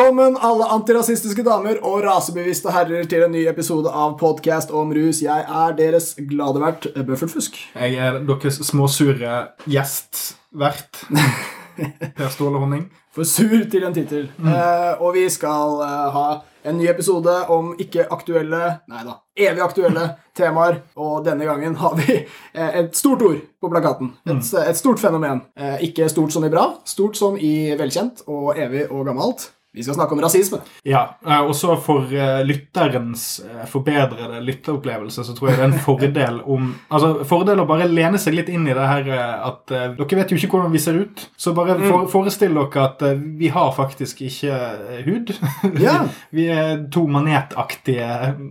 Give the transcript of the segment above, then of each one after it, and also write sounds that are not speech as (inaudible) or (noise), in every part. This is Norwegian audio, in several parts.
Velkommen, alle antirasistiske damer og rasebevisste herrer, til en ny episode av podkast om rus. Jeg er deres glade vert, Bøffel Fusk. Jeg er deres småsure gjestvert. (laughs) Per Ståle Honning. For sur til en tittel. Eh, og vi skal eh, ha en ny episode om ikke-aktuelle Nei da, evig aktuelle (laughs) temaer. Og denne gangen har vi eh, et stort ord på plakaten. Et, et stort fenomen. Eh, ikke stort som i bra, stort som i velkjent og evig og gammelt. Vi skal snakke om rasisme. Ja, eh, og så for eh, lytterens eh, forbedrede lytteropplevelse så tror jeg det er en fordel om (laughs) Altså, fordel å bare lene seg litt inn i det her at dere vet jo ikke hvordan vi ser ut. Så bare for, forestill dere at vi har faktisk ikke hud. (laughs) Ja. vi er to manetaktige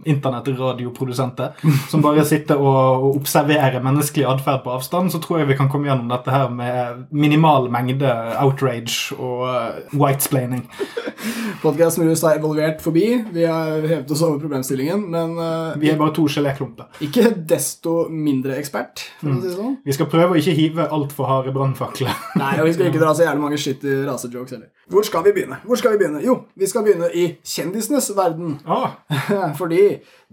internettradioprodusenter som bare sitter og, observerer menneskelig atferd på avstand. Så tror jeg vi kan komme gjennom dette her med minimal mengde outrage og whitesplaining. Podkast Rus er evolvert forbi. Vi har hevet oss over problemstillingen, men uh, Vi er bare to geléklumper. ikke desto mindre ekspert, for å si det sånn. Vi skal prøve å ikke hive altfor harde brannfakler. Nei, og vi skal ikke dra så jævlig mange shit i rasejokes heller. Hvor skal vi begynne? Hvor skal vi begynne? Jo, vi skal begynne i kjendisenes verden. Ah, (laughs) Fordi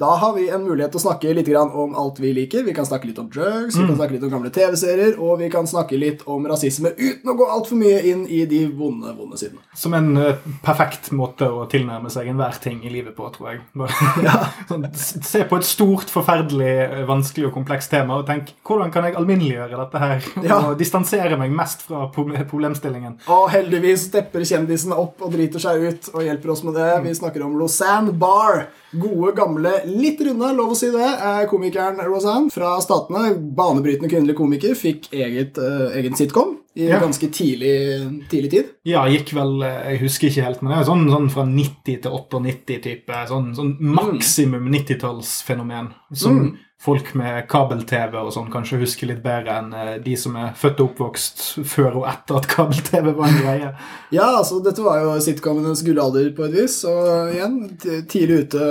da har vi en mulighet til å snakke litt grann om alt vi liker. Vi kan snakke litt om drugs, vi kan snakke litt om gamle TV-serier, og vi kan snakke litt om rasisme uten å gå altfor mye inn i de vonde, vonde sidene. som en eh, perfekt måte å tilnærme seg enhver ting i livet på, tror jeg. Bare, (laughs) (laughs) sånn, se på et stort, forferdelig, eh, vanskelig og komplekst tema og tenk hvordan kan jeg alminneliggjøre dette her? Ja. Og (laughs) distansere meg mest fra problemstillingen. Og heldigvis stepper kjendisene opp og driter seg ut og hjelper oss med det. Vi snakker om Lausanne Barr. Gode, gamle, litt runde, lov å si det, eh, komikeren Rosanne fra Statene. Banebrytende kvinnelig komiker. Fikk eget, eh, egen sitcom i Ja. ganske tidlig, tidlig tid. Ja, gikk vel eh, Jeg husker ikke helt, men det er sånn, sånn fra 90 til 98-type. Sånn, sånn maksimum 90-tallsfenomen. Som Mm. Folk med kabel-TV og sånn kanskje husker litt bedre enn eh, de som er født og oppvokst før og etter at kabel-TV var en greie. (laughs) Ja, altså, dette var jo sitcomenes gullalder på et vis. Og igjen, tidlig ute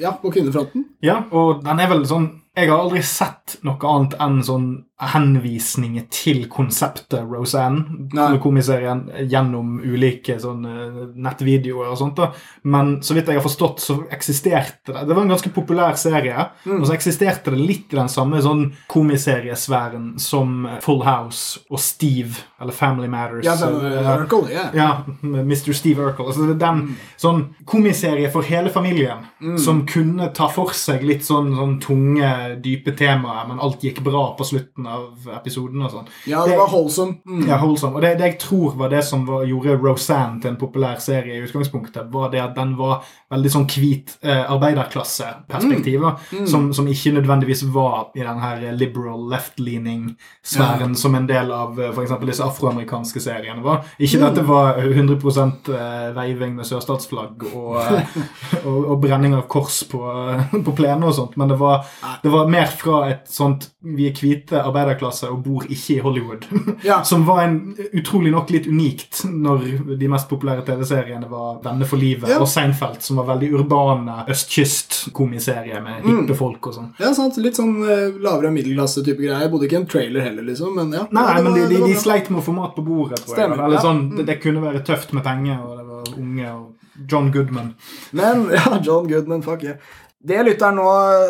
ja, på kvinnefronten. Ja, og den er vel sånn Jeg har aldri sett noe annet enn sånn henvisninger til konseptet Roseanne, Nei. komiserien, gjennom ulike sånne nettvideoer og sånt. da. Men så vidt jeg har forstått, så eksisterte det Det var en ganske populær serie, Mm. og så eksisterte det litt i den samme sånn komiseriesfæren som Full House og Steve, eller Family Matters. Ja, den, uh, Urkel, yeah. ja, Mr. Steve Urkel. Altså den sånn komiserie for hele familien som kunne ta for seg litt sånn, sånn tunge, dype temaer, men alt gikk bra på slutten av episoden og sånn. Ja, det var Holsom. Mm. Ja, Wholesome. Og det, det jeg tror var det som var, gjorde Roseanne til en populær serie i utgangspunktet, var det at den var veldig sånn hvit eh, arbeiderklasseperspektiv, mm. som, som ikke nødvendigvis var i den her liberal left-leaning-sfæren som en del av f.eks. for eksempel disse afroamerikanske seriene var. Ikke at det var 100 eh, veiving med sørstatsflagg og, eh, og, og brenning av kors på, (laughs) på plenen og sånt, men det var, det var mer fra et sånt vi er hvite arbeiderklasse og bor ikke i Hollywood. (laughs) Ja. Som var en utrolig nok litt unikt når de mest populære TV-seriene var Venner for livet Ja. og Seinfeld, som var veldig urbane østkyst-komiserie med Mm. hippe folk og sånn. Ja, sant. Litt sånn uh, lavere middelklasse-type greier. Bodde ikke i en trailer heller, liksom, men ja. Nei, men de, de, de sleit med å få mat på bordet. Tror Stemmer. Eller sånn, Mm. det, det kunne være tøft med penger, og det var unge og John Goodman. Men (laughs) ja, John Goodman, fuck yeah. Det lytteren nå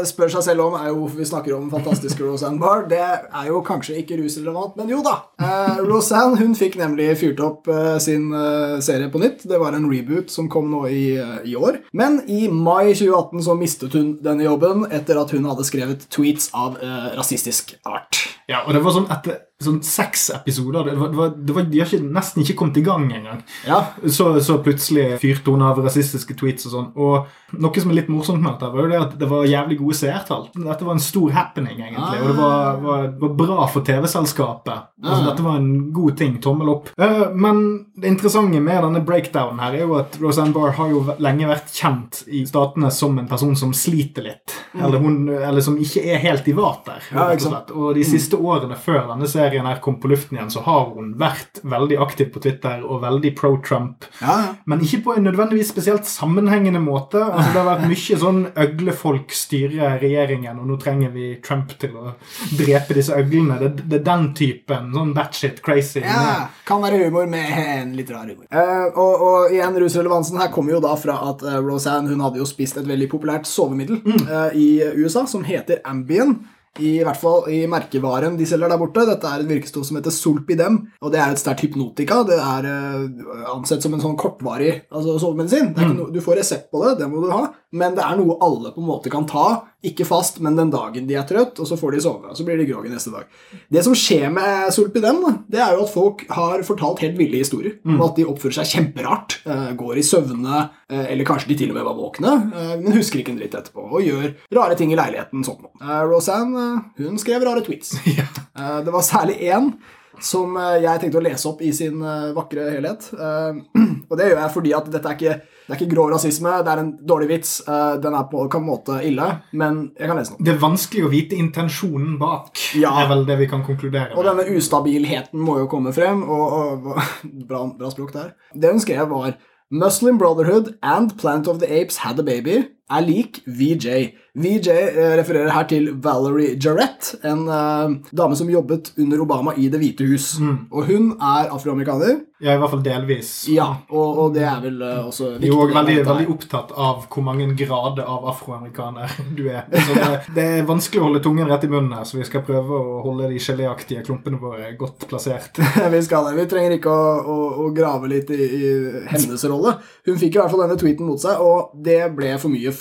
spør seg selv om, er jo hvorfor vi snakker om fantastiske Roseanne Barr. Det er jo kanskje ikke rusrelevant, men jo da. Eh, Roseanne hun fikk nemlig fyrt opp eh, sin eh, serie på nytt. Det var en reboot som kom nå i, eh, i år. Men i mai 2018 så mistet hun denne jobben etter at hun hadde skrevet tweets av eh, rasistisk art. Ja, og det var sånn etter sånn seks episoder det var, det var, det var, De har ikke, nesten ikke kommet i gang engang. Ja, Så, så plutselig fyrte hun av rasistiske tweets og sånn. Og noe som er litt morsomt med dette, var jo det at det var jævlig gode seertall. Dette var en stor happening, egentlig. Og det var, var, var bra for TV-selskapet. Altså, Ah. dette var en god ting. Tommel opp. Eh, men det interessante med denne breakdownen her er jo at Roseanne Barr har jo lenge vært kjent i statene som en person som sliter litt. Eller, hun, eller som ikke er helt i vater. Mm. Ja, og. Mm. Og de siste årene før denne serien serien her kom på luften igjen, så har hun vært veldig aktiv på Twitter og veldig pro Trump. Ja, ja. Men ikke på en nødvendigvis spesielt sammenhengende måte. Altså, det har vært mye sånn øglefolk styrer regjeringen, og nå trenger vi Trump til å drepe disse øglene. Det, det er den typen sånn batshit crazy. Ja, kan være humor med (laughs) en litt rar humor. Uh, og, og igjen, rusrelevansen her kommer jo da fra at uh, Roseanne hun hadde jo spist et veldig populært sovemiddel eh, i USA som heter Ambien. I hvert fall i merkevaren de selger der borte. Dette er et virkestoff som heter Solpidem. Og det er et sterkt hypnotika. Det er eh, ansett som en sånn kortvarig altså sovemedisin. Det er ikke noe- Du får resept på det, det må du ha. Men det er noe alle på en måte kan ta. Ikke fast, men den dagen de er trøtt, og så får de sove. Og så blir de groggy neste dag. Det som skjer med Solpidem, da, det er jo at folk har fortalt helt ville historier. og at de oppfører seg kjemperart. eh, går i søvne, eh, eller kanskje de til og med var våkne, eh, men husker ikke en dritt etterpå. Og gjør rare ting i leiligheten. sånn. noe. Eh, eh, hun skrev rare tweets. (laughs) Ja. det var særlig én som eh, jeg tenkte å lese opp i sin eh, vakre helhet. Eh, (clears throat) og det gjør jeg fordi at dette er ikke, det er ikke grå rasisme, det er en dårlig vits. eh, den er på en måte ille, men jeg kan lese den. Det er vanskelig å vite intensjonen bak, Ja. er vel det vi kan konkludere Og denne ustabilheten må jo komme frem, og, og (laughs) bra, bra språk der. Det hun skrev, var Muslim Brotherhood and Planet of the Apes had a baby er lik VJ. VJ eh, refererer her til Valerie Jarrett, en uh, dame som jobbet under Obama i Det hvite hus. Og hun er afroamerikaner. Ja, i hvert fall delvis. Ja, og, og det er vel uh, også viktig. jo også veldig, veldig opptatt av hvor mange grader av afroamerikaner (laughs) du er. Så det, (laughs) det er vanskelig å holde tungen rett i munnen her, så vi skal prøve å holde de geléaktige klumpene våre godt plassert. (laughs) vi skal det. Vi trenger ikke å, å, å grave litt i, i hennes rolle. Hun fikk i hvert fall denne tweeten mot seg, og det ble for mye for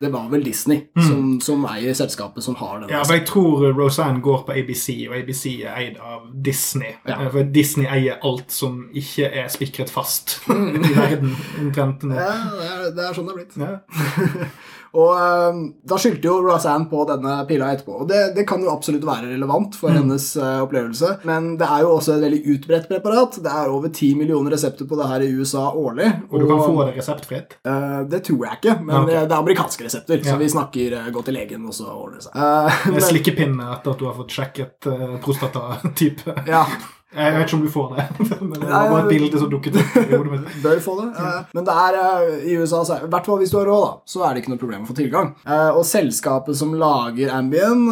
Det var vel Disney som, som eier selskapet som har den. Ja, for Jeg tror Roseanne går på ABC, og ABC er eid av Disney. Ja. Eh, For Disney eier alt som ikke er spikret fast (laughs) i verden. omtrent nå. ja, det, er, det er sånn det er blitt. Ja. (laughs) Og um, da skyldte jo Rosanne på denne pila etterpå. Og det, det kan jo absolutt være relevant for hennes uh, opplevelse. Men det er jo også et veldig utbredt preparat. Det er over 10 millioner resepter på det her i USA årlig. Og du kan få det reseptfritt. Uh, det tror jeg ikke, men Ok. det det er amerikanske resepter. Ja. Så vi snakker uh, gå til legen, og så ordner det seg. Uh, men- slikkepinne etter at du har fått sjekket uh, prostatatype. ja, Jeg vet ikke om du får det, (laughs) men det var bare et bilde som dukket opp i hodet mitt. (laughs) bør få det. Eh, men det er eh, i USA, så i hvert fall hvis du har råd, da, så er det ikke noe problem å få tilgang. Eh, og selskapet som lager Ambien,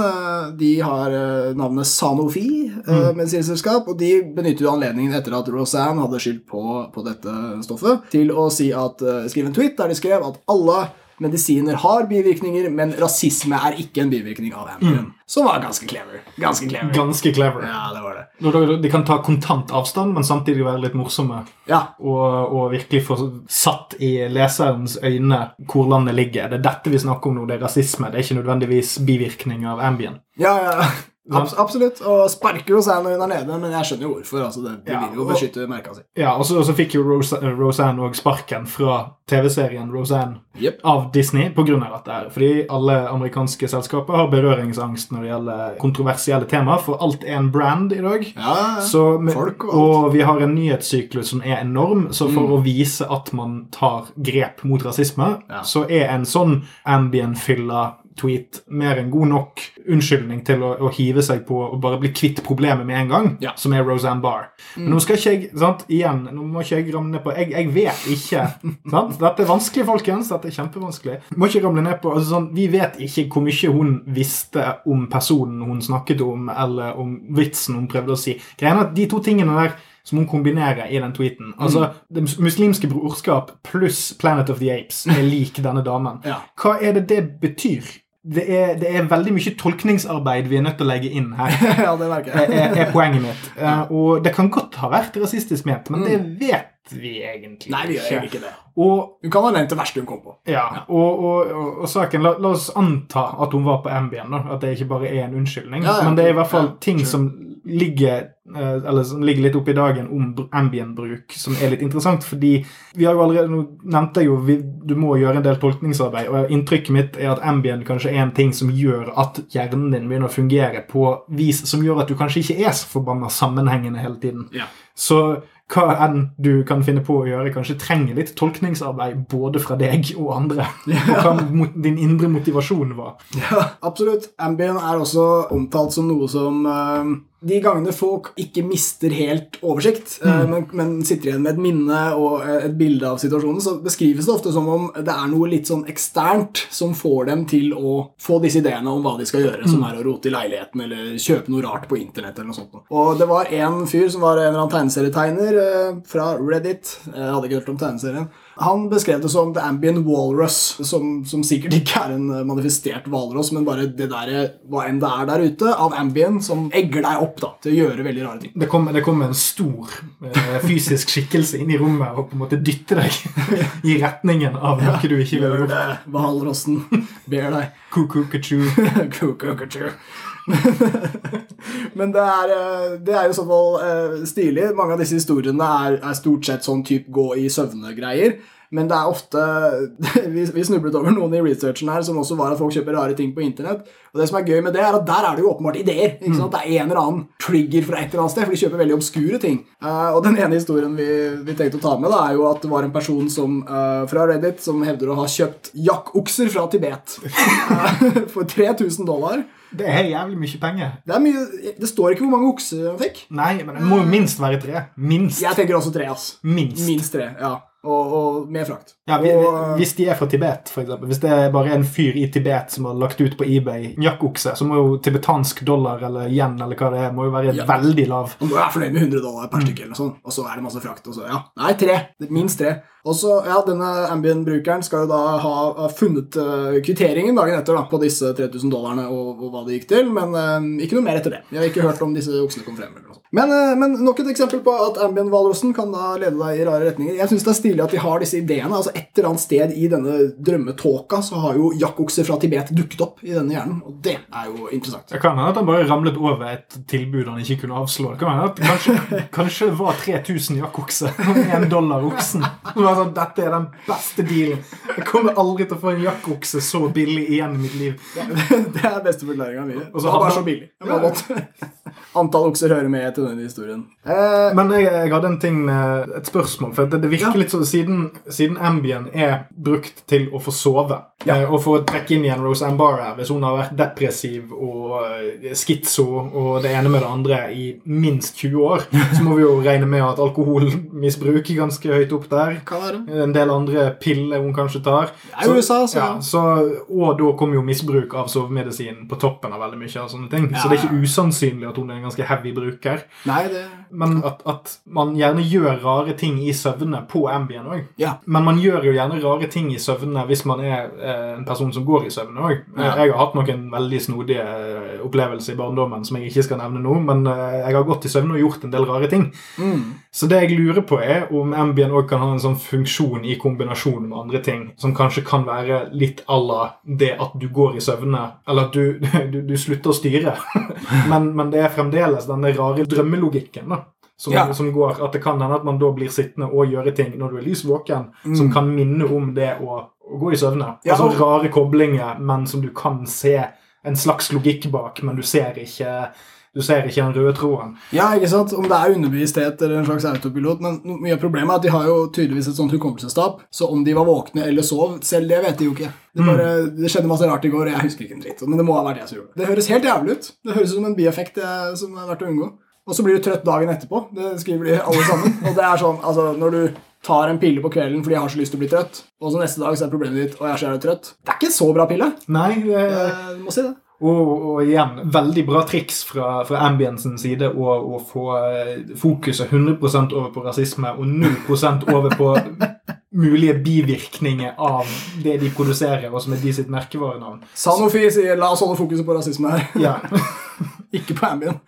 de har navnet Sanofi uh, med sitt selskap, og de benytter jo anledningen etter at Rosanne hadde skyldt på, på dette stoffet, til å si at, skrive en tweet der de skrev at alle medisiner har bivirkninger, men rasisme er ikke en bivirkning av Ambien. Som var ganske clever. Ganske clever. Ganske clever. Ja, det var det. De kan ta kontant avstand, men samtidig være litt morsomme. Ja, Og, og virkelig få satt i leserens øyne hvor landet ligger. Det er dette vi snakker om nå. Det er rasisme. Det er ikke nødvendigvis bivirkning av Ambien. Ja, ja. Abs absolutt. Og sparker Roseanne når hun er nede, men jeg skjønner jo hvorfor. Altså, det, de Ja, vil jo beskytte merka si. Ja, og så, fikk jo Rose, Roseanne og sparken fra TV-serien Roseanne yep. av Disney på grunn av dette. her. Fordi alle amerikanske selskaper har berøringsangst når det gjelder kontroversielle temaer, for alt er en brand i dag. Ja. Så, med, Folk og alt. og vi har en nyhetssyklus som er enorm, så for å vise at man tar grep mot rasisme, Ja. så er en sånn ambien-fylla tweet mer enn god nok unnskyldning til å, å hive seg på og bare bli kvitt problemet med en gang, Ja. Mm. som er Roseanne Barr. Men nå skal ikke jeg sant, Igjen, nå må ikke jeg ramle ned på Jeg, jeg vet ikke. sant? Dette er vanskelig, folkens. Dette er kjempevanskelig. Må ikke ramle ned på altså, sånn, Vi vet ikke hvor mye hun visste om personen hun snakket om, eller om vitsen hun prøvde å si. Greiene at de to tingene der som hun kombinerer i den tweeten. Altså, Det muslimske brorskap pluss Planet of the Apes er lik denne damen. Ja. Hva er det det betyr? Det er, det er veldig mye tolkningsarbeid vi er nødt til å legge inn her (laughs) ja, det er, er poenget mitt. Eh, og det kan godt ha vært rasistisk ment, men det vet vi egentlig ikke Nei, vi gjør egentlig ikke det. Og, Hun kan ha nevnt det verste hun kom på. ja, og, og, og, og saken la, la oss anta at hun var på MBN, da, at det ikke bare er en unnskyldning. Ja, ja. Men det er i hvert fall Ja, ting sure. som ligger eh, eller som ligger litt oppe i dagen om br- Ambien-bruk, som er litt interessant. Fordi vi har jo allerede, nå nevnte jeg jo vi, du må gjøre en del tolkningsarbeid, og inntrykket mitt er at Ambien kanskje er en ting som gjør at hjernen din begynner å fungere på vis som gjør at du kanskje ikke er så forbanna sammenhengende hele tiden. Ja. Så hva enn du kan finne på å gjøre, kanskje trenger litt tolkningsarbeid både fra deg og andre. Og hva din indre motivasjon var. Ja, absolutt. Ambien er også omtalt som noe som eh, de gangene folk ikke mister helt oversikt, mm. men, men sitter igjen med et minne og eh, et bilde av situasjonen, så beskrives det ofte som om det er noe litt sånn eksternt som får dem til å få disse ideene om hva de skal gjøre, som er å rote i leiligheten eller kjøpe noe rart på internett eller noe sånt. Og det var en fyr som var en eller annen tegneserietegner eh, fra Reddit, jeg hadde ikke hørt om tegneserien, han beskrev det som The Ambient Walrus, som, som sikkert ikke er en eh, manifestert hvalross, men bare det der, hva enn det er der ute, av ambient som egger deg opp da, til å gjøre veldig rare ting. Det kommer det kom en stor eh, fysisk skikkelse inn i rommet og på en måte dytter deg (laughs) i retningen av noe du ikke vil gjøre. hvalrossen. Ber deg. Kukukachu. Kukukuchu. (laughs) (laughs) Men det er, eh, det er jo sånn fall eh, stilig. Mange av disse historiene er, er stort sett sånn type gå i søvne-greier. Men det er ofte (laughs) vi, vi snublet over noen i researchen her som også var at folk kjøper rare ting på internett. Og det som er gøy med det, er at der er det jo åpenbart ideer. ikke sant? Det er en eller annen trigger fra et eller annet sted, for de kjøper veldig obskure ting. Uh, og den ene historien vi, vi tenkte å ta med, da, er jo at det var en person som, uh, fra Reddit som hevder å ha kjøpt jakkokser fra Tibet uh, (laughs) for 3000 dollar. Det er jævlig mye penger. Det, mye, det står ikke hvor mange okser han fikk. Nei, men det må jo minst være tre. Minst. Jeg tenker også tre. ass. Minst. Minst tre, ja. Og, og med frakt. Ja, vi, og, Hvis de er fra Tibet, eksempel. Hvis det er bare en fyr i Tibet som har lagt ut på eBay jakkokse, så må jo tibetansk dollar eller yen eller hva det er, må jo være Ja. veldig lav. Og må være fornøyd med 100 dollar per stykke, eller noe sånt. og så er det masse frakt. Og så, ja. Nei, tre. Minst tre. Og så, ja, Denne Ambien-brukeren skal jo da ha, ha funnet uh, kvitteringen dagen etter da, på disse 3000 dollarene og, og hva det gikk til, men uh, ikke noe mer etter det. Jeg har ikke hørt om disse oksene kom frem. eller noe sånt. Men, uh, men nok et eksempel på at Ambien-hvalrossen kan da lede deg i rare retninger. Jeg syns det er stilig at de har disse ideene. altså Et eller annet sted i denne drømmetåka så har jo jakkokser fra Tibet dukket opp i denne hjernen, og det er jo interessant. Det kan hende at han bare ramlet over et tilbud han ikke kunne avslå. Det kan hende at kanskje, (laughs) kanskje det var 3000 jakkokser og én dollar oksen. Sånn, Dette er den beste dealen. Jeg kommer aldri til å få en jakkokse så billig igjen i mitt liv. (laughs) Det er beste forklaringa mi. Og så bare så billig. (laughs) Antall okser hører med til denne historien. Men jeg, jeg hadde en ting et spørsmål. For det, det virker Ja. litt sånn siden, siden Ambien er brukt til å få sove, Ja. eh, og for å trekke inn igjen Roseanne Barr her, hvis hun har vært depressiv og eh, skitso og det ene med det andre i minst 20 år, så må vi jo regne med at alkoholmisbruk er ganske høyt opp der. En del andre piller hun kanskje tar. Så- ja, så Og da kommer jo misbruk av sovemedisin på toppen av veldig mye av sånne ting. Så det er ikke usannsynlig at hun er en ganske heavy bruker. Nei, det Men at, at man gjerne gjør rare ting i søvne på Ambien òg. Ja. Men man gjør jo gjerne rare ting i søvne hvis man er en person som går i søvne òg. Ja. Jeg har hatt noen veldig snodige eh, opplevelser i barndommen som jeg ikke skal nevne nå, men eh, jeg har gått i søvne og gjort en del rare ting. mm. Så det jeg lurer på, er om Ambien òg kan ha en sånn funksjon i kombinasjon med andre ting, som kanskje kan være litt à la det at du går i søvne, eller at du, (laughs) du, du slutter å styre. (laughs) men, men det er fremdeles denne rare drømmelogikken. da. Som, Ja. som går at det kan hende at man da blir sittende og gjøre ting når du er lys våken, som kan minne om det å, å gå i søvne. Ja, altså rare koblinger, men som du kan se en slags logikk bak, men du ser ikke du ser ikke den røde tråden. Ja, ikke sant? Om det er underbevissthet eller en slags autopilot. Men mye av problemet er at de har jo tydeligvis et sånt hukommelsestap. Så om de var våkne eller sov, selv det vet de jo ikke. Det, bare, det skjedde masse rart i går, og jeg husker ikke en dritt. Men det må ha vært jeg som gjorde det. Det høres helt jævlig ut. Det høres ut som en bieffekt eh, som er verdt å unngå. Og så blir du trøtt dagen etterpå. Det skriver de alle sammen. Og det er sånn, altså, når du tar en pille på kvelden fordi jeg har så lyst til å bli trøtt, og så neste dag så er problemet ditt og jeg er så jævlig trøtt. Det er ikke så bra pille. Nei, det, Eh, Du må si det. Og, og igjen, veldig bra triks fra, fra Ambiensens side å, å få eh, fokuset 100% over på rasisme og 0% over på (laughs) mulige bivirkninger av det de produserer, og som er de sitt merkevarenavn. Sanofi sier 'la oss holde fokuset på rasisme' her. Ja. (laughs) ikke på Ambien.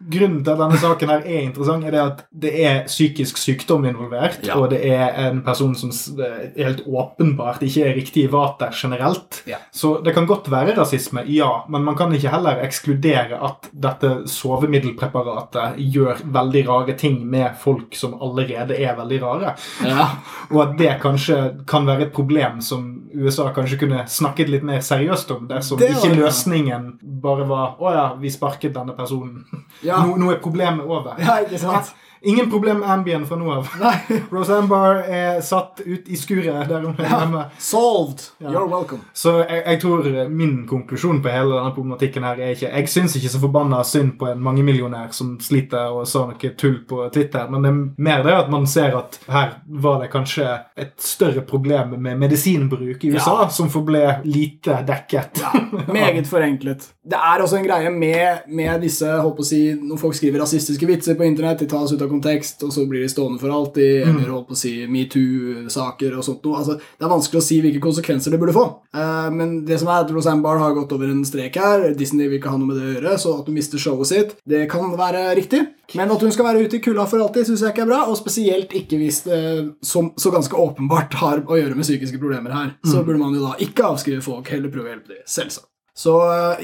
Grunnen til at denne saken her er interessant, er det at det er psykisk sykdom involvert, Ja. og det er en person som er helt åpenbart ikke er riktig i vater generelt. Ja. Så det kan godt være rasisme, ja, men man kan ikke heller ekskludere at dette sovemiddelpreparatet gjør veldig rare ting med folk som allerede er veldig rare. Ja. Og at det kanskje kan være et problem som USA kanskje kunne snakket litt mer seriøst om, dersom Det var ikke løsningen bare var 'Å ja, vi sparket denne personen'. Ja. Nå, nå er problemet over. Ja, ikke sant? Ingen problem Ambien fra nå av. (laughs) Rose Ambar Barr er satt ut i skuret der hun er hjemme. Solved. Ja. You're welcome. Så jeg, jeg tror min konklusjon på hele denne problematikken her er ikke Jeg syns ikke så forbanna synd på en mangemillionær som sliter og sa noe tull på Twitter, men det er mer det at man ser at her var det kanskje et større problem med medisinbruk i USA Ja. som forble lite dekket. Meget forenklet. Det er også en greie med, med disse holdt på å si, Når folk skriver rasistiske vitser på internett, de tas ut av kontekst, og så blir de stående for alltid, eller holdt på å si metoo-saker og sånt noe. Altså, det er vanskelig å si hvilke konsekvenser det burde få. Uh, men det som er at Roseanne Barr har gått over en strek her. Disney vil ikke ha noe med det å gjøre, så at hun mister showet sitt, det kan være riktig. Men at hun skal være ute i kulda for alltid, syns jeg ikke er bra. Og spesielt ikke hvis det som så ganske åpenbart har å gjøre med psykiske problemer her. Så burde man jo da ikke avskrive folk, heller prøve å hjelpe dem. Selvsagt. Så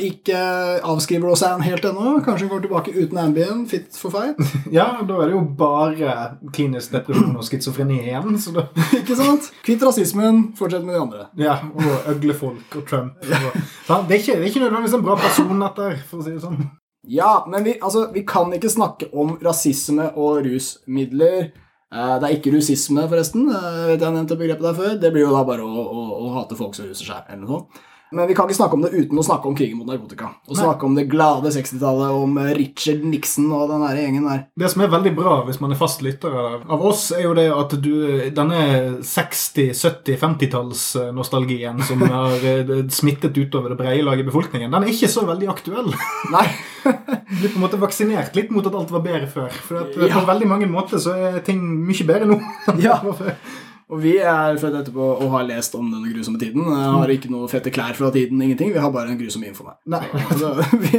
ikke avskriver du oss han helt ennå. Kanskje hun går tilbake uten Ambien, fit for fight. (laughs) Ja, da er det jo bare klinisk depresjon og schizofreni igjen. Så da, (laughs) ikke sant? Kvitt rasismen, fortsett med de andre. ja, Og øglefolk og Trump. Og, det, er ikke, det er ikke nødvendigvis en bra person, dette, her, for å si det sånn. Ja, men vi, altså, vi kan ikke snakke om rasisme og rusmidler. Eh, Det er ikke rusisme, forresten. vet Jeg vet jeg nevnte begrepet der før. Det blir jo da bare å, å, å hate folk som ruser seg. eller noe sånt. Men vi kan ikke snakke om det uten å snakke om krigen mot narkotika. Og snakke om det glade 60-tallet, om eh, Richard Nixon og den der gjengen der. Det som er veldig bra hvis man er fast lytter av oss, er jo det at du, denne 60-, 70-, 50-tallsnostalgien som (laughs) har eh, smittet utover det brede lag i befolkningen, den er ikke så veldig aktuell. Nei. (laughs) Blir på en måte vaksinert litt mot at alt var bedre før. For at Ja. på veldig mange måter så er ting mye bedre nå. (laughs) enn Ja. det var før. Og vi er født etterpå og har lest om denne grusomme tiden. Jeg har ikke noe fette klær fra tiden, ingenting. Vi har bare en grusom info her. Nei. (laughs) Så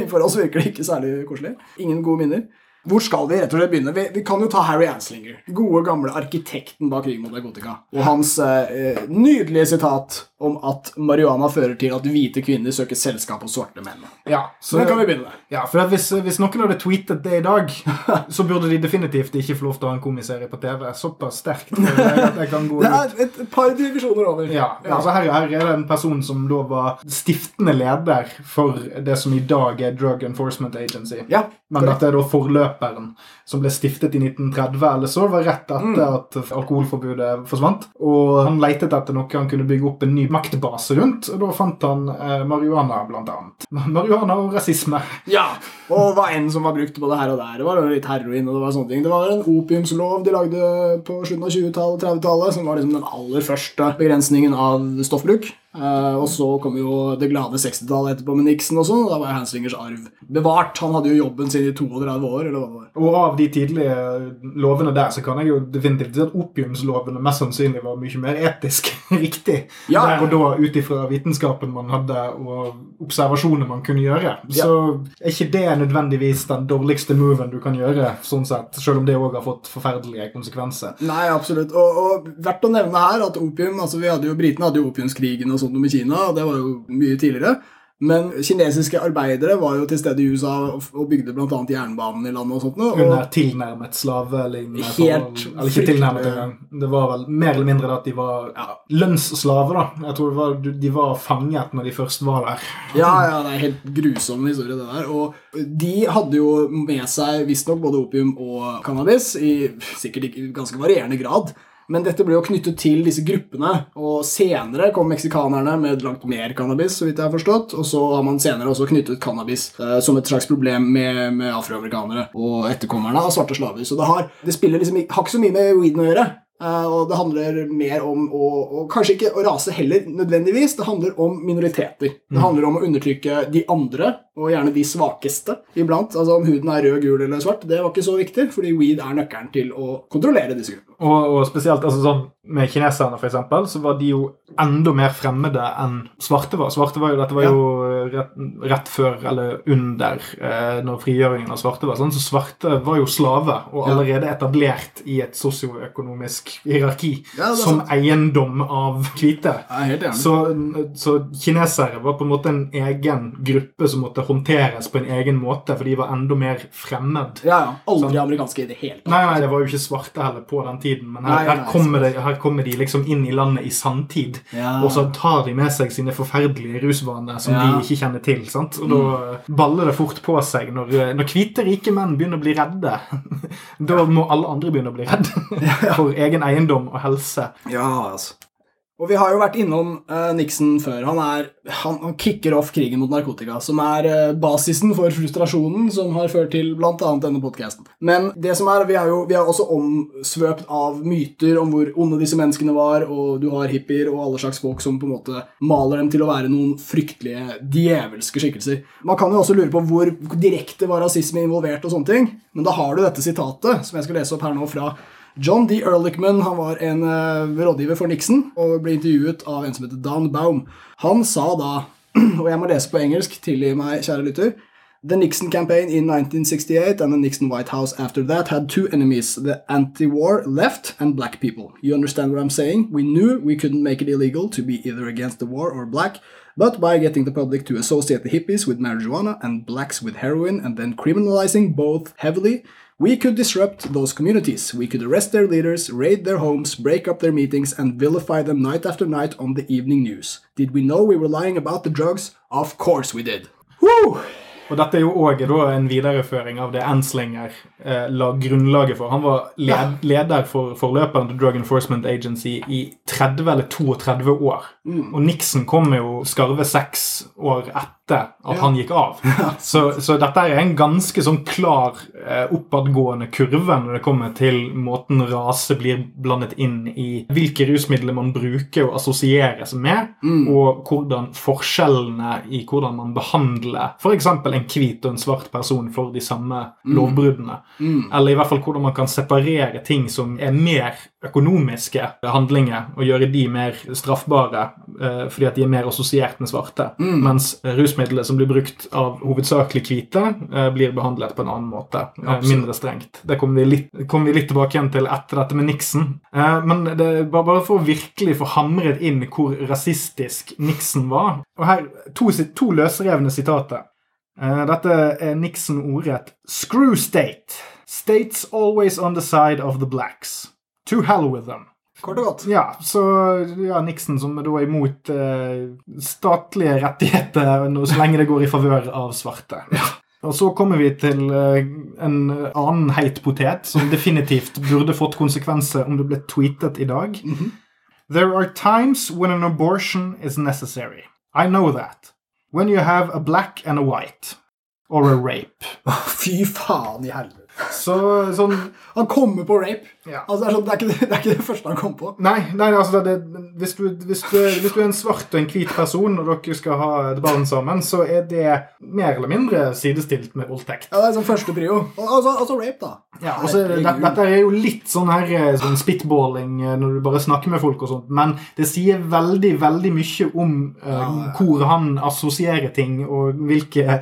for oss virker det ikke særlig koselig. Ingen gode minner. Hvor skal vi rett og slett begynne? Vi, vi kan jo ta Harry Anslinger. Gode, gamle arkitekten bak krigen mot narkotika. Og hans eh, nydelige sitat om at marihuana fører til at hvite kvinner søker selskap hos svarte menn. Ja, så, Så kan vi begynne der. ja, for hvis, hvis noen hadde tweetet det i dag, (laughs) så burde de definitivt ikke få lov til å ha en komiserie på TV. Såpass sterkt Det, Det er et par divisjoner over. Ja, altså her, her er det en person som da var stiftende leder for det som i dag er Drug Enforcement Agency. Ja, Men dette er da forløperen, som ble stiftet i 1930, eller så var rett etter Mm. at alkoholforbudet forsvant. Og han leitet etter noe han kunne bygge opp en ny maktbase rundt, og da fant han eh, marihuana, blant annet. (laughs) Marihuana og rasisme. Ja, (laughs) og hva enn som var brukt både her og der. Det var litt heroin og det var sånne ting. Det var en opiumslov de lagde på slutten av 20-tallet og 30-tallet, som var liksom den aller første begrensningen av stoffbruk. Eh, og så kom jo det glade 60-tallet etterpå med Nixon og sånn, og da var Hanslingers arv bevart. Han hadde jo jobben sin i 32 år, eller hva det var. Og av de tidlige lovene der, så kan jeg jo definitivt si at opiumslovene mest sannsynlig var mye mer etisk (laughs) riktig. Ja, Der og da ut ifra vitenskapen man hadde, og observasjoner man kunne gjøre. Så er ikke det nødvendigvis den dårligste moven du kan gjøre, sånn sett, selv om det òg har fått forferdelige konsekvenser. Nei, absolutt. Og, og verdt å nevne her at opium altså vi hadde jo, Britene hadde jo opiumskrigen og sånt med Kina, og det var jo mye tidligere. Men kinesiske arbeidere var jo til stede i USA og, bygde bl.a. jernbanen i landet og sånt. Og, Under tilnærmet slavelignende Helt forhold. Eller ikke tilnærmet engang. Det var vel mer eller mindre at de var ja, lønnsslaver, da. Jeg tror det var, de var fanget når de først var der. Ja, ja, det er helt grusom historie, det der. Og de hadde jo med seg visstnok både opium og cannabis, i sikkert ikke ganske varierende grad. Men dette ble jo knyttet til disse gruppene, og senere kom meksikanerne med langt mer cannabis, så vidt jeg har forstått, og så har man senere også knyttet cannabis eh, som et slags problem med, med afroamerikanere og etterkommerne av svarte slaver. Så det, har, det spiller liksom, har ikke så mye med weeden å gjøre. Eh, og det handler mer om å og Kanskje ikke å rase heller, nødvendigvis. Det handler om minoriteter. Det handler om å undertrykke de andre, og gjerne de svakeste iblant. Altså Om huden er rød, gul eller svart, det var ikke så viktig, fordi weed er nøkkelen til å kontrollere disse gruppene. Og, og spesielt altså sånn med kineserne, for eksempel, så var de jo enda mer fremmede enn svarte var. Svarte var jo, Dette var Ja. jo rett, rett før eller under eh, når frigjøringen av svarte var. Sånn, så svarte var jo slave, og allerede etablert i et sosioøkonomisk hierarki Ja, som sant. eiendom av hvite. Enig. Så, så kinesere var på en måte en egen gruppe som måtte håndteres på en egen måte, for de var enda mer fremmed. ja, ja. Aldri amerikanske i det hele tatt. Nei, nei, det var jo ikke svarte heller på den tiden, men her, her, kommer de, her kommer de liksom inn i landet i sanntid. Ja. Og så tar de med seg sine forferdelige rusvaner som Ja. de ikke kjenner til. sant? Og da baller det fort på seg når, når hvite, rike menn begynner å bli redde. (laughs) da må alle andre begynne å bli redde (laughs) for egen eiendom og helse. Ja, altså. Og vi har jo vært innom uh, Nixon før. Han, er, han, han kicker off krigen mot narkotika, som er uh, basisen for frustrasjonen som har ført til bl.a. denne podkasten. Men det som er, vi er jo vi er også omsvøpt av myter om hvor onde disse menneskene var, og du har hippier og alle slags folk som på en måte maler dem til å være noen fryktelige, djevelske skikkelser. Man kan jo også lure på hvor direkte var rasisme involvert, og sånne ting, men da har du dette sitatet, som jeg skal lese opp her nå fra John D. Ehrlichman han var en eh, rådgiver for Nixon og ble intervjuet av en som heter Don Baum. Han sa da, (clears throat) og jeg må lese på engelsk, tilgi meg, kjære lytter The Nixon campaign in 1968 and the Nixon White House after that had two enemies, the anti-war left and black people. You understand what I'm saying? We knew we couldn't make it illegal to be either against the war or black, but by getting the public to associate the hippies with marijuana and blacks with heroin and then criminalizing both heavily, we could disrupt those communities. We could arrest their leaders, raid their homes, break up their meetings, and vilify them night after night on the evening news. Did we know we were lying about the drugs? Of course we did. Woo! Og dette er jo òg en videreføring av det Enslinger eh, la grunnlaget for. Han var led, leder for forløperen til Drug Enforcement Agency i 30 eller 32 år. Og Nixon kom jo skarve seks år etter at han gikk av. (laughs) Så, så dette er en ganske sånn klar eh, oppadgående kurve når det kommer til måten rase blir blandet inn i hvilke rusmidler man bruker og assosieres med, og hvordan forskjellene i hvordan man behandler f.eks. en hvit og en svart person for de samme lovbruddene. Eller i hvert fall hvordan man kan separere ting som er mer økonomiske handlinger, og gjøre de mer straffbare eh, fordi at de er mer assosiert med svarte. Mens rusmidler som blir brukt av hovedsakelig hvite, eh, blir behandlet på en annen måte. Eh, mindre strengt. Det kommer vi, litt, vi litt tilbake igjen til etter dette med Nixon. Men det bare, for å virkelig få hamret inn hvor rasistisk Nixon var. Og her to, to løsrevne sitater. Dette er Nixon ordrett. Screw state. States always on the side of the blacks. To hell with them. Kort og godt. Ja, så ja, Nixon som er da imot eh, statlige rettigheter så lenge det går i favør av svarte. Og så kommer vi til eh, en annen heit potet som definitivt burde fått konsekvenser om det ble tweetet i dag. There are times when an abortion is necessary. I know that. When you have a black and a white. Or a rape. Fy faen i helvete. Så sånn Han kommer på rape. Ja. Altså, det, er sånn, det, er ikke, det er ikke det første han kom på. Nei, nei altså det, hvis, du, hvis, du, hvis du er en svart og en hvit person, og dere skal ha et barn sammen, så er det mer eller mindre sidestilt med voldtekt. Ja, Det er sånn første prio. Og- Altså, altså rape, da. Ja, det- Dette er jo litt sånn her eh, sånn spitballing eh, når du bare snakker med folk og sånt, men det sier veldig, veldig mye om uh, Ja, ja. hvor han assosierer ting, og hvilke,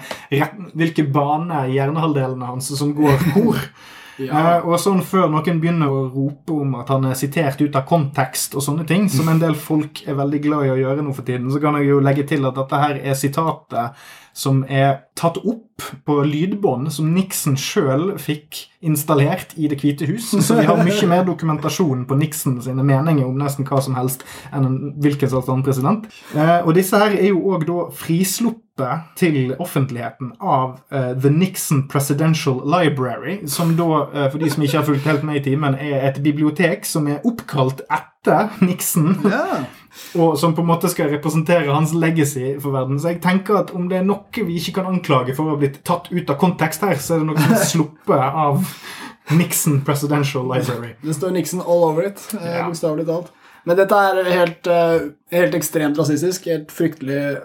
hvilke baner i hjernehalvdelene hans som går hvor. (laughs) Ja. Eh, og sånn Før noen begynner å rope om at han er sitert ut av kontekst, og sånne ting, som en del folk er veldig glad i å gjøre nå for tiden, så kan jeg jo legge til at dette her er sitatet som er tatt opp på lydbånd som Nixon sjøl fikk installert i Det hvite hus. Så vi har mye mer dokumentasjon på Nixon sine meninger om nesten hva som helst enn en hvilken som helst annen president. Eh, og disse her er jo òg da frisluppet til offentligheten av eh, The Nixon Presidential Library, som da, eh, for de som ikke har fulgt helt med i timen, er et bibliotek som er oppkalt etter Nixon. Ja. (laughs) Og som på en måte skal representere hans legacy for verden. Så jeg tenker at om det er noe vi ikke kan anklage for å ha blitt tatt ut av kontekst her, så er det noe som er (laughs) sluppet av Nixon Presidential Library. Det står Nixon all over it, eh, Ja. bokstavelig talt. Men dette er helt, eh, helt ekstremt rasistisk. Helt fryktelig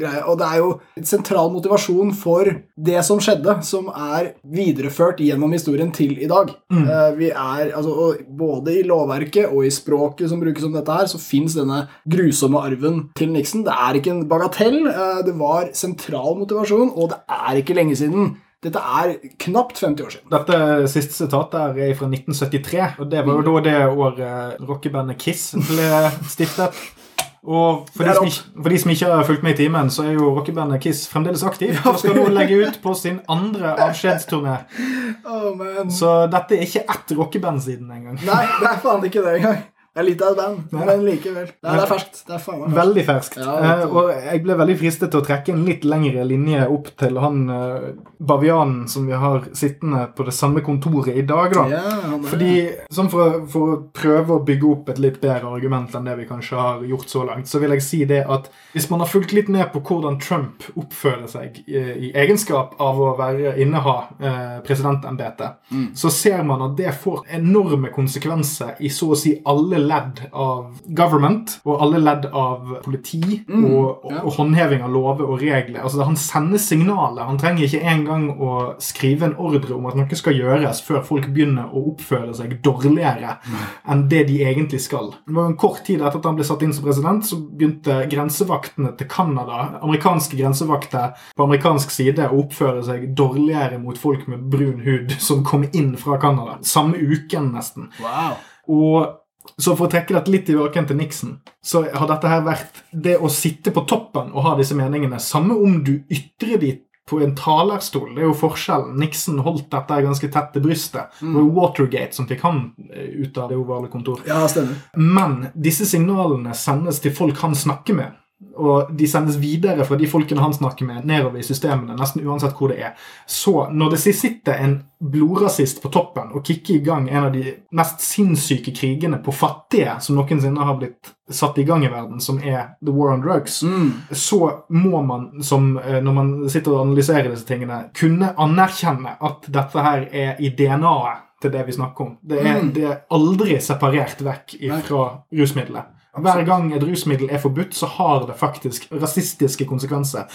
greie. Og det er jo en sentral motivasjon for det som skjedde, som er videreført gjennom historien til i dag. Eh, vi er, altså, Både i lovverket og i språket som brukes om dette her, så fins denne grusomme arven til Nixon. Det er ikke en bagatell. eh, det var sentral motivasjon, og det er ikke lenge siden. Dette er knapt 50 år siden. Dette siste sitatet er fra 1973, og det var jo da det året rockebandet Kiss ble stiftet. Og for de, som ikke, for de som ikke har fulgt med i timen, så er jo rockebandet Kiss fremdeles aktiv. og skal nå legge ut på sin andre avskjedsturné. Oh. Så dette er ikke ett rockeband siden engang. Nei, det er faen ikke det engang. Det er litt av et band, men likevel. Nei, det er ferskt. Det er faen meg ferskt. Veldig ferskt. Ja, eh, og jeg ble veldig fristet til å trekke en litt lengre linje opp til han eh, bavianen som vi har sittende på det samme kontoret i dag, da. Ja, er- Fordi, sånn for, for å prøve å bygge opp et litt bedre argument enn det vi kanskje har gjort så langt, så vil jeg si det at hvis man har fulgt litt med på hvordan Trump oppfører seg i, i egenskap av å være inneha eh, presidentembetet, så ser man at det får enorme konsekvenser i så å si alle ledd av government og alle ledd av politi og, og, ja. og håndheving av lover og regler. Altså, han sender signaler. Han trenger ikke engang å skrive en ordre om at noe skal gjøres før folk begynner å oppføre seg dårligere (laughs) enn det de egentlig skal. Det var en kort tid etter at han ble satt inn som president, så begynte grensevaktene til Canada, amerikanske grensevakter på amerikansk side, å oppføre seg dårligere mot folk med brun hud som kom inn fra Canada. Samme uken, nesten. Wow. Og så for å trekke dette litt tilbake til Nixon, så har dette her vært det å sitte på toppen og ha disse meningene. Samme om du ytrer de på en talerstol. Det er jo forskjellen. Nixon holdt dette ganske tett til brystet. Det var Watergate som fikk han eh, ut av det ovale kontor. Ja, stemmer. Men disse signalene sendes til folk han snakker med. Og de sendes videre fra de folkene han snakker med, nedover i systemene, nesten uansett hvor det er. Så når det sitter en blodrasist på toppen og kicker i gang en av de mest sinnssyke krigene på fattige som noensinne har blitt satt i gang i verden, som er the war on drugs, så må man, som eh, når man sitter og analyserer disse tingene, kunne anerkjenne at dette her er i DNA-et til det vi snakker om. Det er, det er aldri separert vekk fra rusmiddelet. Hver gang et rusmiddel er forbudt, så har det faktisk rasistiske konsekvenser.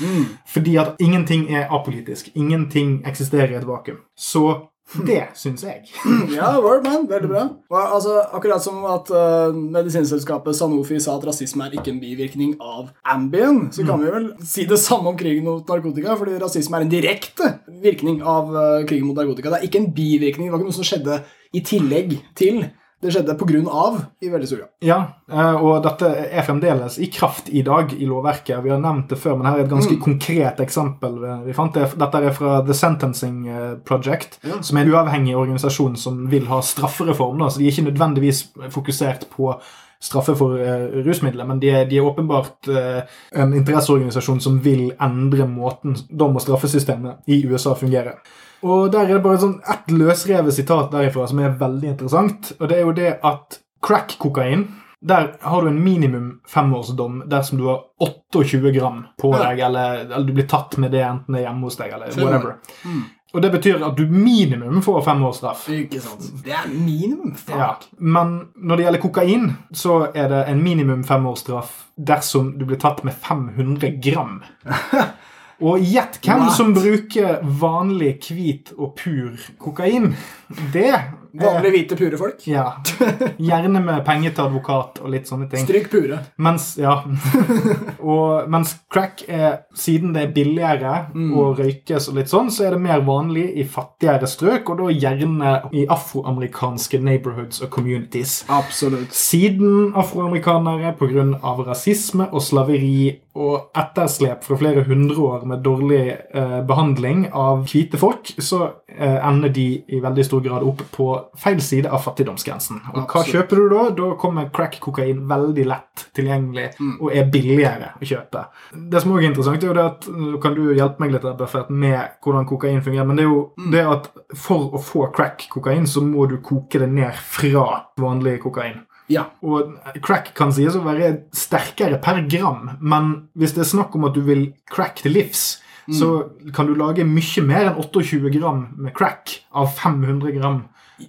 Fordi at ingenting er apolitisk. Ingenting eksisterer i et vakuum. Så det syns jeg. (laughs) Ja, word man, veldig bra. Og, altså, akkurat som at uh, medisinselskapet Sanofi sa at rasisme er ikke en bivirkning av Ambien, så kan vi vel si det samme om krigen mot narkotika, fordi rasisme er en direkte virkning av uh, krigen mot narkotika. Det er ikke en bivirkning, det var ikke noe som skjedde i tillegg til. Det skjedde på grunn av, i veldig stor grad. Ja, eh, og dette er fremdeles i kraft i dag i lovverket. Vi har nevnt det før, men her er et ganske konkret eksempel. Vi fant det, Dette er fra The Sentencing Project, Project, som er en uavhengig organisasjon som vil ha straffereform. Da, så de er ikke nødvendigvis fokusert på straffe for uh, rusmidler, men de er, de er åpenbart uh, en interesseorganisasjon som vil endre måten dom- og straffesystemet i USA fungerer. Og der er det bare sånn ett løsrevet sitat derifra som er veldig interessant, og det er jo det at crack-kokain der har du en minimum femårsdom dersom du har 28 gram på deg, eller, eller du blir tatt med det enten det er hjemme hos deg, eller whatever. Og det betyr at du minimum får fem års straff. Ikke sant? Det er minimum. Ja, Men når det gjelder kokain, så er det en minimum femårsstraff dersom du blir tatt med 500 gram. (laughs) Og gjett hvem What? som bruker vanlig, hvit og pur kokain. Det er Vanlige hvite pure folk. Ja. Gjerne med penger til advokat og litt sånne ting. Stryk pure. Mens, ja. og, mens crack er, siden det er billigere og røykes og litt sånn, så er det mer vanlig i fattigere strøk, og da gjerne i afroamerikanske neighborhoods og communities. Absolutt. Siden afroamerikanere pga. rasisme og slaveri og etterslep fra flere hundre år med dårlig eh, behandling av hvite folk, så eh, ender de i veldig stor grad opp på feil side av fattigdomsgrensen. Og hva kjøper du da? Da kommer crack-kokain veldig lett tilgjengelig og er billigere å kjøpe. Det som også er interessant, er jo det at nå kan du hjelpe meg litt Buffett, med hvordan kokain fungerer, men det er jo det at for å få crack-kokain, så må du koke det ned fra vanlig kokain. Ja. Og crack kan sies å være sterkere per gram, men hvis det er snakk om at du vil crack til livs, så kan du lage mye mer enn 28 gram med crack av 500 gram.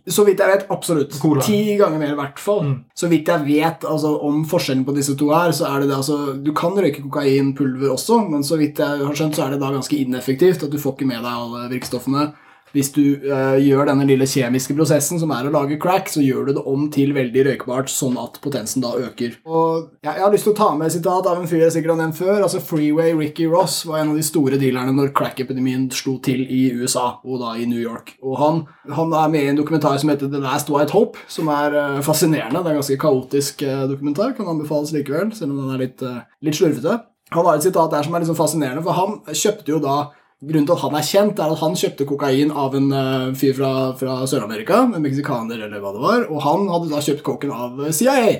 Så vidt jeg vet, absolutt. Cola. Ti ganger mer, i hvert fall. Så vidt jeg vet altså, om forskjellen på disse to her, så er det det altså Du kan røyke kokainpulver også, men så vidt jeg har skjønt, så er det da ganske ineffektivt. At du får ikke med deg alle virkstoffene. Hvis du uh, gjør denne lille kjemiske prosessen som er å lage crack, så gjør du det om til veldig røykbart, sånn at potensen da øker. Og ja, Jeg har lyst til å ta med et sitat av en fyr jeg sikkert har nevnt før. altså Freeway Ricky Ross var en av de store dealerne når crack-epidemien slo til i USA, og da i New York. Og han, han er med i en dokumentar som heter The Last White Hope, som er uh, fascinerende. Det er en ganske kaotisk uh, dokumentar, kan anbefales likevel, selv om den er litt, litt slurvete. Han har et sitat der som er litt liksom fascinerende, for han kjøpte jo da Grunnen til at han er kjent, er at han kjøpte kokain av en uh, fyr fra, fra Sør-Amerika, en meksikaner eller hva det var, og han hadde da kjøpt koken av CIA.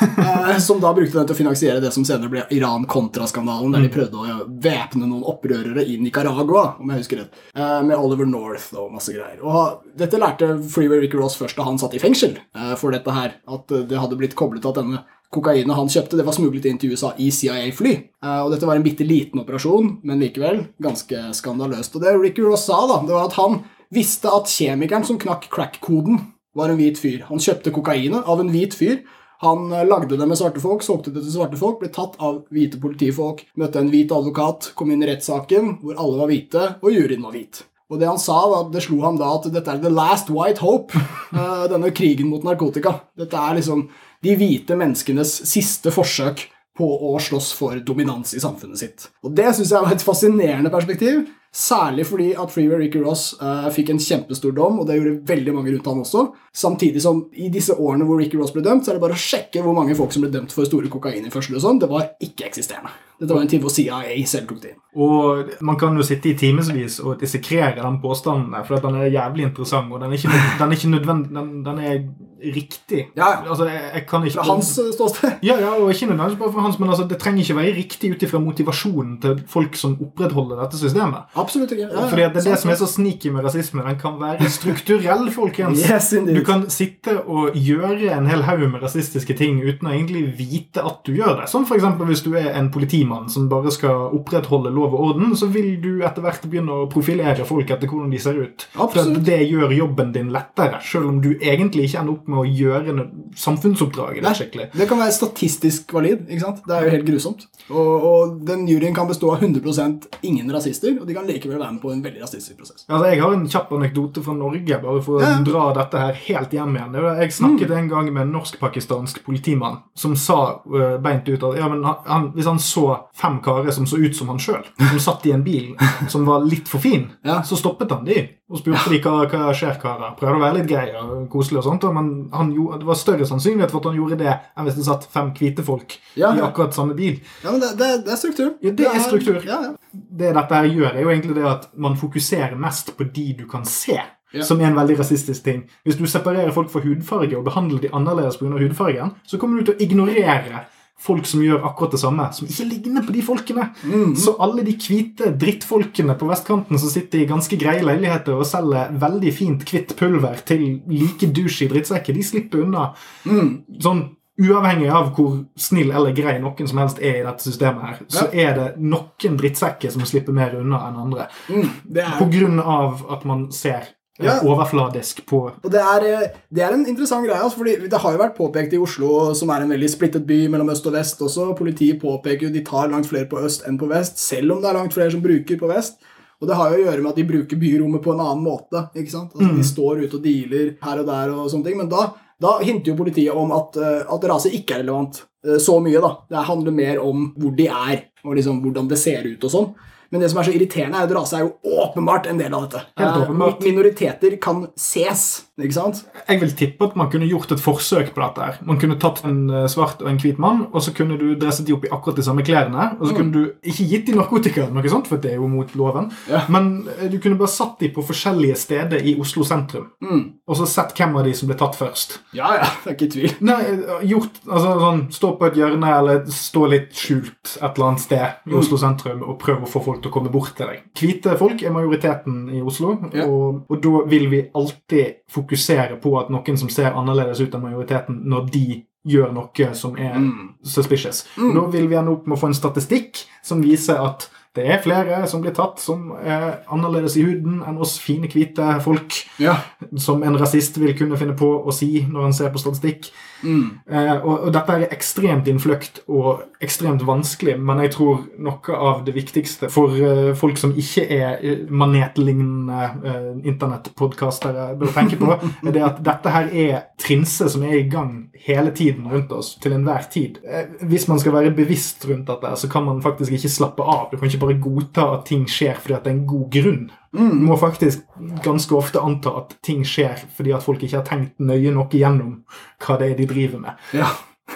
uh, (laughs) som da brukte den til å finansiere det som senere ble Iran-Contra-skandalen, der de prøvde å væpne noen opprørere i Nicaragua, om jeg husker rett, uh, med Oliver North og masse greier. Og Dette lærte Freeway Ricky Ross først da han satt i fengsel for dette her, at det hadde blitt koblet til at denne kokainet han kjøpte, det var smuglet inn til USA i CIA-fly. Uh, og dette var en bitte liten operasjon, men likevel ganske skandaløst. Og det Ricky Ross sa, da, det var at han visste at kjemikeren som knakk crack-koden, var en hvit fyr. Han kjøpte kokainet av en hvit fyr. Han uh, lagde det med svarte folk, solgte det til svarte folk, ble tatt av hvite politifolk, møtte en hvit advokat, kom inn i rettssaken hvor alle var hvite, og juryen var hvit. Og det han sa, var det slo ham da at dette er the last white hope. Uh, (laughs) denne krigen mot narkotika. Dette er liksom de hvite menneskenes siste forsøk på å slåss for dominans i samfunnet sitt. Og Det syns jeg var et fascinerende perspektiv. Særlig fordi at Freeway Ricky Ross uh, fikk en kjempestor dom, og det gjorde veldig mange rundt han også. Samtidig som i disse årene hvor Ricky Ross ble dømt, så er det bare å sjekke hvor mange folk som ble dømt for store kokaininnførsel og sånn. Det var ikke-eksisterende. Dette var en tid hvor CIA selv tok det inn. Og man kan jo sitte i timevis og dissekrere den påstanden, for den er jævlig interessant, og den er ikke, den er ikke nødvendig den, den er riktig. Ja, altså, jeg, jeg kan ikke... Fra hans ståsted. Ja, ja, og ikke nødvendigvis bare for hans, men altså, det trenger ikke være riktig ut ifra motivasjonen til folk som opprettholder dette systemet. Absolutt ikke. Ja, ja. Fordi det er det som er så sneaky med rasisme. Den kan være strukturell, (laughs) folkens. Yes, indeed. du kan sitte og gjøre en hel haug med rasistiske ting uten å egentlig vite at du gjør det. Som f.eks. hvis du er en politimann som bare skal opprettholde lov og orden, så vil du etter hvert begynne å profilere folk etter hvordan de ser ut. Absolutt. For det gjør jobben din lettere, selv om du egentlig ikke ender opp med å gjøre samfunnsoppdraget skikkelig. Det kan være statistisk valid. ikke sant? Det er jo helt grusomt. Og, og den juryen kan bestå av 100% ingen rasister, og de kan likevel være med på en veldig rasistisk prosess. Altså, Jeg har en kjapp anekdote fra Norge, bare for å Ja. dra dette her helt hjem igjen. Jeg snakket en gang med en norsk-pakistansk politimann som sa uh, beint ut at ja, men han, hvis han så fem karer som så ut som han sjøl, som satt i en bil (laughs) som var litt for fin, Ja. så stoppet han de og spurte de hva, hva skjer, karer. Prøvde å være litt grei og koselig, og sånt, men han gjorde, det var større sannsynlighet for at han gjorde det enn hvis det satt fem hvite folk Ja, i akkurat samme bil. Ja, men det, det, det er struktur. Ja, det er struktur. Ja, ja. det dette her gjør, er jo egentlig det at man fokuserer mest på de du kan se. Ja. Som er en veldig rasistisk ting. Hvis du separerer folk fra hudfarge og behandler de annerledes pga. hudfargen, så kommer du til å ignorere folk som gjør akkurat det samme, som ikke ligner på de folkene. Mm. Så alle de hvite drittfolkene på vestkanten som sitter i ganske greie leiligheter og selger veldig fint hvitt pulver til like douchey drittsekker, de slipper unna. Mm. Sånn Uavhengig av hvor snill eller grei noen som helst er i dette systemet, her, så er det noen drittsekker som slipper mer unna enn andre. Mm. Det er På grunn av at man ser Ja. overfladisk på Og det er, eh, det er en interessant greie, altså, fordi det har jo vært påpekt i Oslo, som er en veldig splittet by mellom øst og vest også. Politiet påpeker jo de tar langt flere på øst enn på vest, selv om det er langt flere som bruker på vest. Og det har jo å gjøre med at de bruker byrommet på en annen måte. ikke sant? Altså, De står ute og dealer her og der og sånne ting. Men da, da hinter jo politiet om at, eh, at rase ikke er relevant eh, så mye. da. Det handler mer om hvor de er, og liksom hvordan det ser ut og sånn. Men det som er så irriterende, er at rase er jo åpenbart en del av dette. Helt åpenbart. Minoriteter kan ses, ikke sant? Jeg vil tippe at man kunne gjort et forsøk på dette. her. Man kunne tatt en eh, svart og en hvit mann, og så kunne du dresset de opp i akkurat de samme klærne. Og så kunne du ikke gitt de narkotika, noe sånt, for det er jo mot loven, Ja. men eh, du kunne bare satt de på forskjellige steder i Oslo sentrum. Mm. Og så sett hvem av de som ble tatt først. Ja, ja, det er ikke tvil. Nei, eh, gjort, altså sånn, Stå på et hjørne eller stå litt skjult et eller annet sted i Oslo sentrum og prøve å få folk til å komme bort til deg. Hvite folk er majoriteten i Oslo, Ja. og, og da vil vi alltid fokusere på at noen som ser annerledes ut enn majoriteten, når de gjør noe som er Mm. suspicious. Mm. Nå vil vi ende opp med å få en statistikk som viser at Det er flere som blir tatt som er annerledes i huden enn oss fine, hvite folk. Ja. Som en rasist vil kunne finne på å si når han ser på statistikk. Mm. Eh, og, og dette er ekstremt innfløkt og ekstremt vanskelig, men jeg tror noe av det viktigste for eh, folk som ikke er eh, manetlignende uh, internettpodkastere, bør tenke på, (laughs) er det at dette her er trinse som er i gang hele tiden rundt oss, til enhver tid. Eh, hvis man skal være bevisst rundt dette, så kan man faktisk ikke slappe av. Du kan ikke bare godta at ting skjer fordi at det er en god grunn. Du må faktisk ganske ofte anta at ting skjer fordi at folk ikke har tenkt nøye nok igjennom hva det er de driver med. Ja.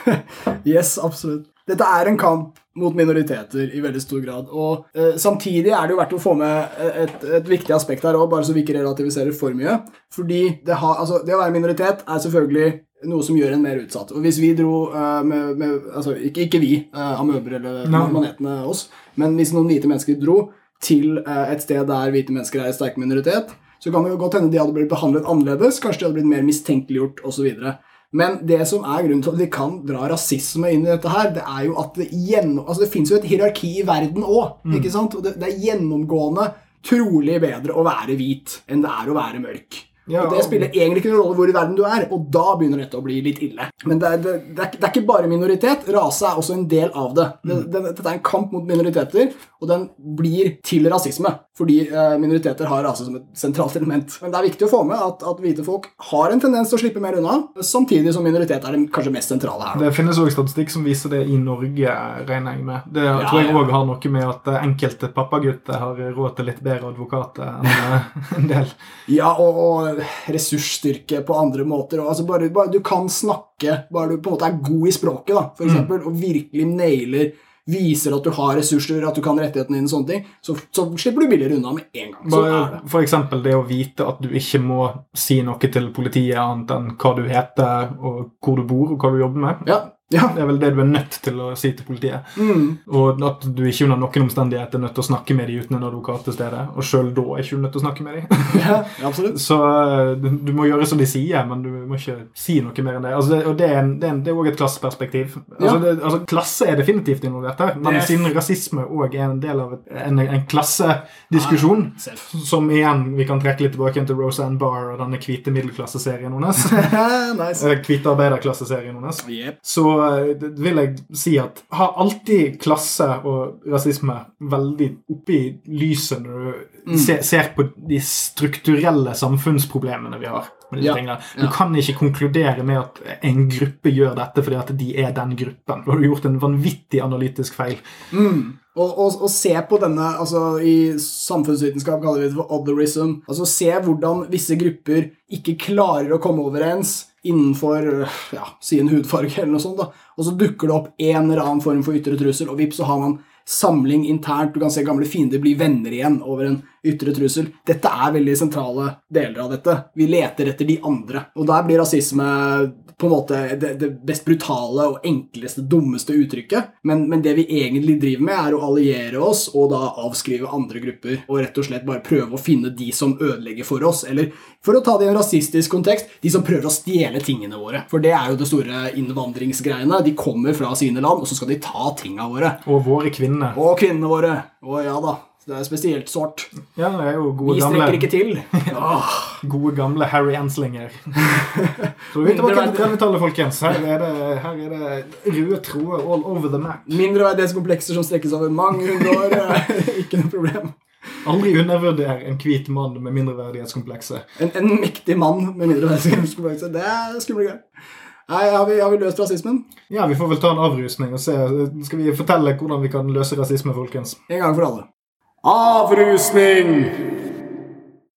(laughs) yes, absolutt. Dette er en kamp mot minoriteter i veldig stor grad. Og eh, Samtidig er det jo verdt å få med et, et viktig aspekt her òg, bare så vi ikke relativiserer for mye. Fordi det, ha, altså, det å være minoritet er selvfølgelig noe som gjør en mer utsatt. Og hvis vi dro uh, med, med Altså, ikke, ikke vi, uh, amøber eller manetene oss, men hvis noen hvite mennesker dro til eh, et sted der hvite mennesker er i sterk minoritet, så kan det jo godt hende de hadde blitt behandlet annerledes, kanskje de hadde blitt mer mistenkeliggjort osv. Men det som er grunnen til at de kan dra rasisme inn i dette her, det er jo at det, gjennom, altså det fins jo et hierarki i verden òg. ikke sant? Og det, det er gjennomgående trolig bedre å være hvit enn det er å være mørk. Ja, og Det spiller egentlig ikke noen rolle hvor i verden du er, og da begynner dette å bli litt ille. Men det er, det, det er, det er ikke bare minoritet. Rase er også en del av det. det, det dette er en kamp mot minoriteter, og den blir til rasisme. Fordi eh, minoriteter har rase som et sentralt element. Men det er viktig å få med at, at hvite folk har en tendens til å slippe mer unna, samtidig som minoritet er det kanskje mest sentrale her. Det finnes også statistikk som viser det i Norge, regner jeg med. Det tror jeg ja. har noe med at eh, enkelte pappagutter har råd til litt bedre advokater enn eh, (laughs) en del. Ja, og, og ressursstyrke på andre måter. Altså bare, bare du kan snakke, bare du på en måte er god i språket, da, for eksempel, og virkelig nailer Viser at du har ressurser, at du kan rettighetene dine, sånne ting, så, så slipper du billigere unna med en gang. Så er det. For eksempel det å vite at du ikke må si noe til politiet annet enn hva du heter, og hvor du bor, og hva du jobber med. Ja, ja. Det er vel det du er nødt til å si til politiet. Mm. Og at du ikke under noen omstendighet er nødt til å snakke med dem uten en advokat til stede. Og sjøl da er ikke du nødt til å snakke med dem. (laughs) ja, (laughs) absolutt. Så eh, du må gjøre som de sier, men du må ikke si noe mer enn det. Altså det og det er òg et klasseperspektiv. Altså, Ja. det, altså Klasse er definitivt involvert her, men Det siden rasisme òg er en del av et, en, en klassediskusjon ja, som igjen vi kan trekke litt tilbake til Roseanne Barr og denne hvite middelklasseserien hennes. (laughs) nice. Eh, Hvite arbeiderklasseserien hennes. Yep. Så vil jeg si at har alltid klasse og rasisme veldig oppe i lyset når du Mm. ser, ser på de strukturelle samfunnsproblemene vi har. Ja, tingene. Du ja. kan ikke konkludere med at en gruppe gjør dette fordi at de er den gruppen. Da har du gjort en vanvittig analytisk feil. Mm. Og se på denne altså I samfunnsvitenskap kaller vi det for otherism. Altså Se hvordan visse grupper ikke klarer å komme overens innenfor ja, sin hudfarge, eller noe sånt. da. Og så dukker det opp en eller annen form for ytre trussel, og vips, så har man samling internt. Du kan se gamle fiender bli venner igjen over en ytre trussel. Dette er veldig sentrale deler av dette. Vi leter etter de andre. Og der blir rasisme på en måte det, det best brutale og enkleste, dummeste uttrykket. Men, men det vi egentlig driver med, er å alliere oss og da avskrive andre grupper. Og rett og slett bare prøve å finne de som ødelegger for oss. Eller for å ta det i en rasistisk kontekst, de som prøver å stjele tingene våre. For det er jo det store innvandringsgreiene. De kommer fra sine land, og så skal de ta tinga våre. Og våre kvinner. Og kvinnene våre. Å ja da. Det er spesielt sårt. Ja, det er jo gode Vi gamle, strekker ikke til. (laughs) Åh. gode gamle Harry Enslinger. Så (laughs) vi er tilbake til 30-tallet, folkens. Her er, det, her er det røde tråder all over the map. Mindreverdighetskomplekser som strekkes over mange hundre år. (laughs) Ikke noe problem. Aldri undervurder en hvit mann med mindreverdighetskomplekser. En, en mektig mann med mindreverdighetskomplekser. Det er skumle greier. Nei, har vi, har vi løst rasismen? Ja, vi får vel ta en avrusning og se. Skal vi fortelle hvordan vi kan løse rasisme, folkens? En gang for alle. Avrusning!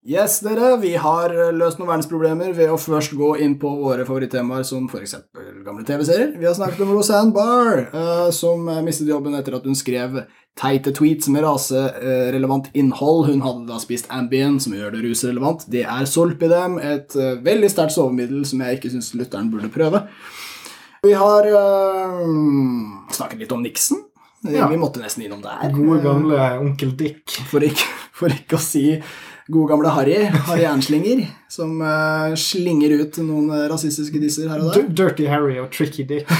Yes, dere, vi har løst noen verdensproblemer ved å først gå inn på våre favorittemaer, som f.eks. gamle TV-serier. Vi har snakket om Roseanne Barr, eh, som eh, mistet jobben etter at hun skrev teite tweets med raserelevant innhold. Hun hadde da spist Ambien, som gjør det rusrelevant. Det er Solpidem, et eh, veldig sterkt sovemiddel som jeg ikke syns lytteren burde prøve. Vi har eh, snakket litt om Nixon. Ja. Vi måtte nesten innom der. Gode, gamle onkel Dick. For ikke, for ikke å si gode gamle Harry, Harry Ernslinger, som uh, slinger ut noen eh, rasistiske disser her og der. Dirty Harry og Tricky Dick. (laughs)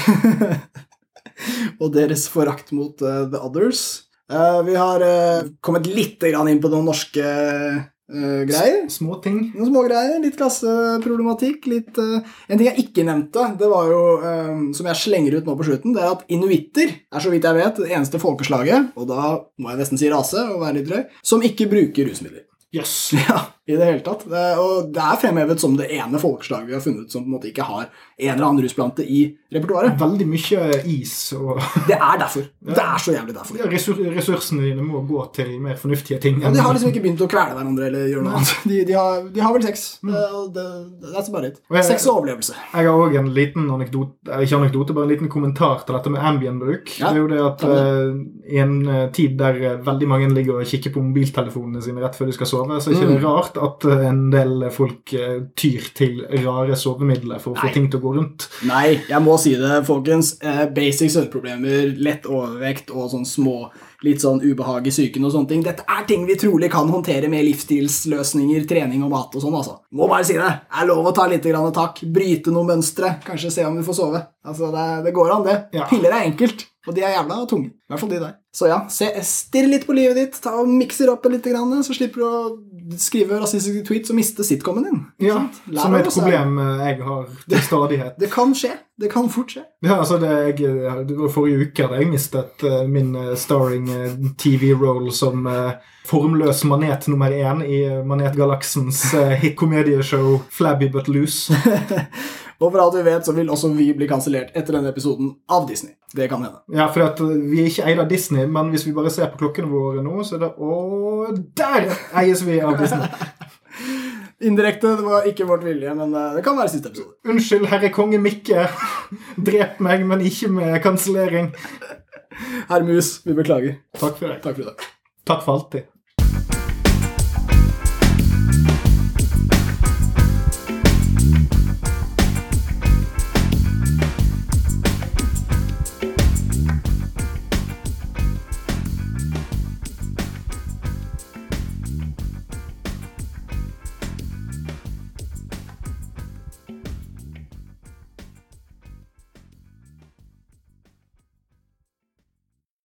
Og deres forakt mot uh, the others. Uh, vi har kommet litt inn på noen norske eh, greier. Småting. Noen små greier, Litt klasseproblematikk. Litt, uh, En ting jeg ikke nevnte, det var jo, um, som jeg slenger ut nå på slutten, det er at inuitter er så vidt jeg vet det eneste folkeslaget, og da må jeg nesten si rase og være litt drøy, som ikke bruker rusmidler. Jøss. (laughs) Ja, i det hele tatt. Det, og det er fremhevet som det ene folkeslaget vi har funnet som på en måte ikke har en eller annen rusplante i repertoaret. Veldig mye is og Det er derfor. (laughs) Det er så jævlig derfor. Resur ressursene dine må gå til mer fornuftige ting. Ja, de har liksom ikke begynt å kvele hverandre eller gjøre noe annet. De, de, har, de har vel sex. Mm. det, that's about it. Jeg- Sex og overlevelse. Jeg har òg en liten anekdote, eh, ikke anekdote, bare en liten kommentar til dette med Ambien-bruk. Ja, det er jo det at eh, i en eh, tid der veldig mange ligger og kikker på mobiltelefonene sine rett før de skal sove, så er det ikke Mm. rart at eh, en del folk eh, tyr til rare sovemidler for å få ting til å gå rundt. Nei, jeg må si det, folkens. Eh, basic søvnproblemer, lett overvekt og sånn små litt sånn ubehag i psyken og sånne ting. Dette er ting vi trolig kan håndtere med livsstilsløsninger, trening og mat og sånn, altså. Må bare si det. Det er lov å ta litt grann tak. Bryte noen mønstre. Kanskje se om vi får sove. Altså, det, det går an, det. Ja. Piller er enkelt, og de er jævla tunge. I hvert fall de der. Så ja, se, stirr litt på livet ditt. Ta og Mikser opp litt, grann, så slipper du å skrive rasistiske tweets og miste sitcomen din. Ja, Som er et problem eh, jeg har til stadighet. (laughs) Det kan skje. Det kan fort skje. Ja, altså det, jeg, det var Forrige uke hadde jeg mistet uh, min eh, starring uh, TV-roll som uh, formløs manet nummer én i Manetgalaksens uh, hit-komedieshow Flabby But Loose. (laughs) Og for alt vi vet, så vil også vi bli kansellert etter denne episoden av Disney. Det kan hende. Ja, for at eh, Vi er ikke eid av Disney, men hvis vi bare ser på klokkene våre nå, så er det Å, der eies vi av Disney! (laughs) Indirekte, det var ikke vårt vilje, men eh, det kan være siste episode. Unnskyld, herre konge Mikke. (laughs) Drep meg, men ikke med kansellering. Herr Mus, vi beklager. Takk for deg. Takk for i dag. Takk for alltid.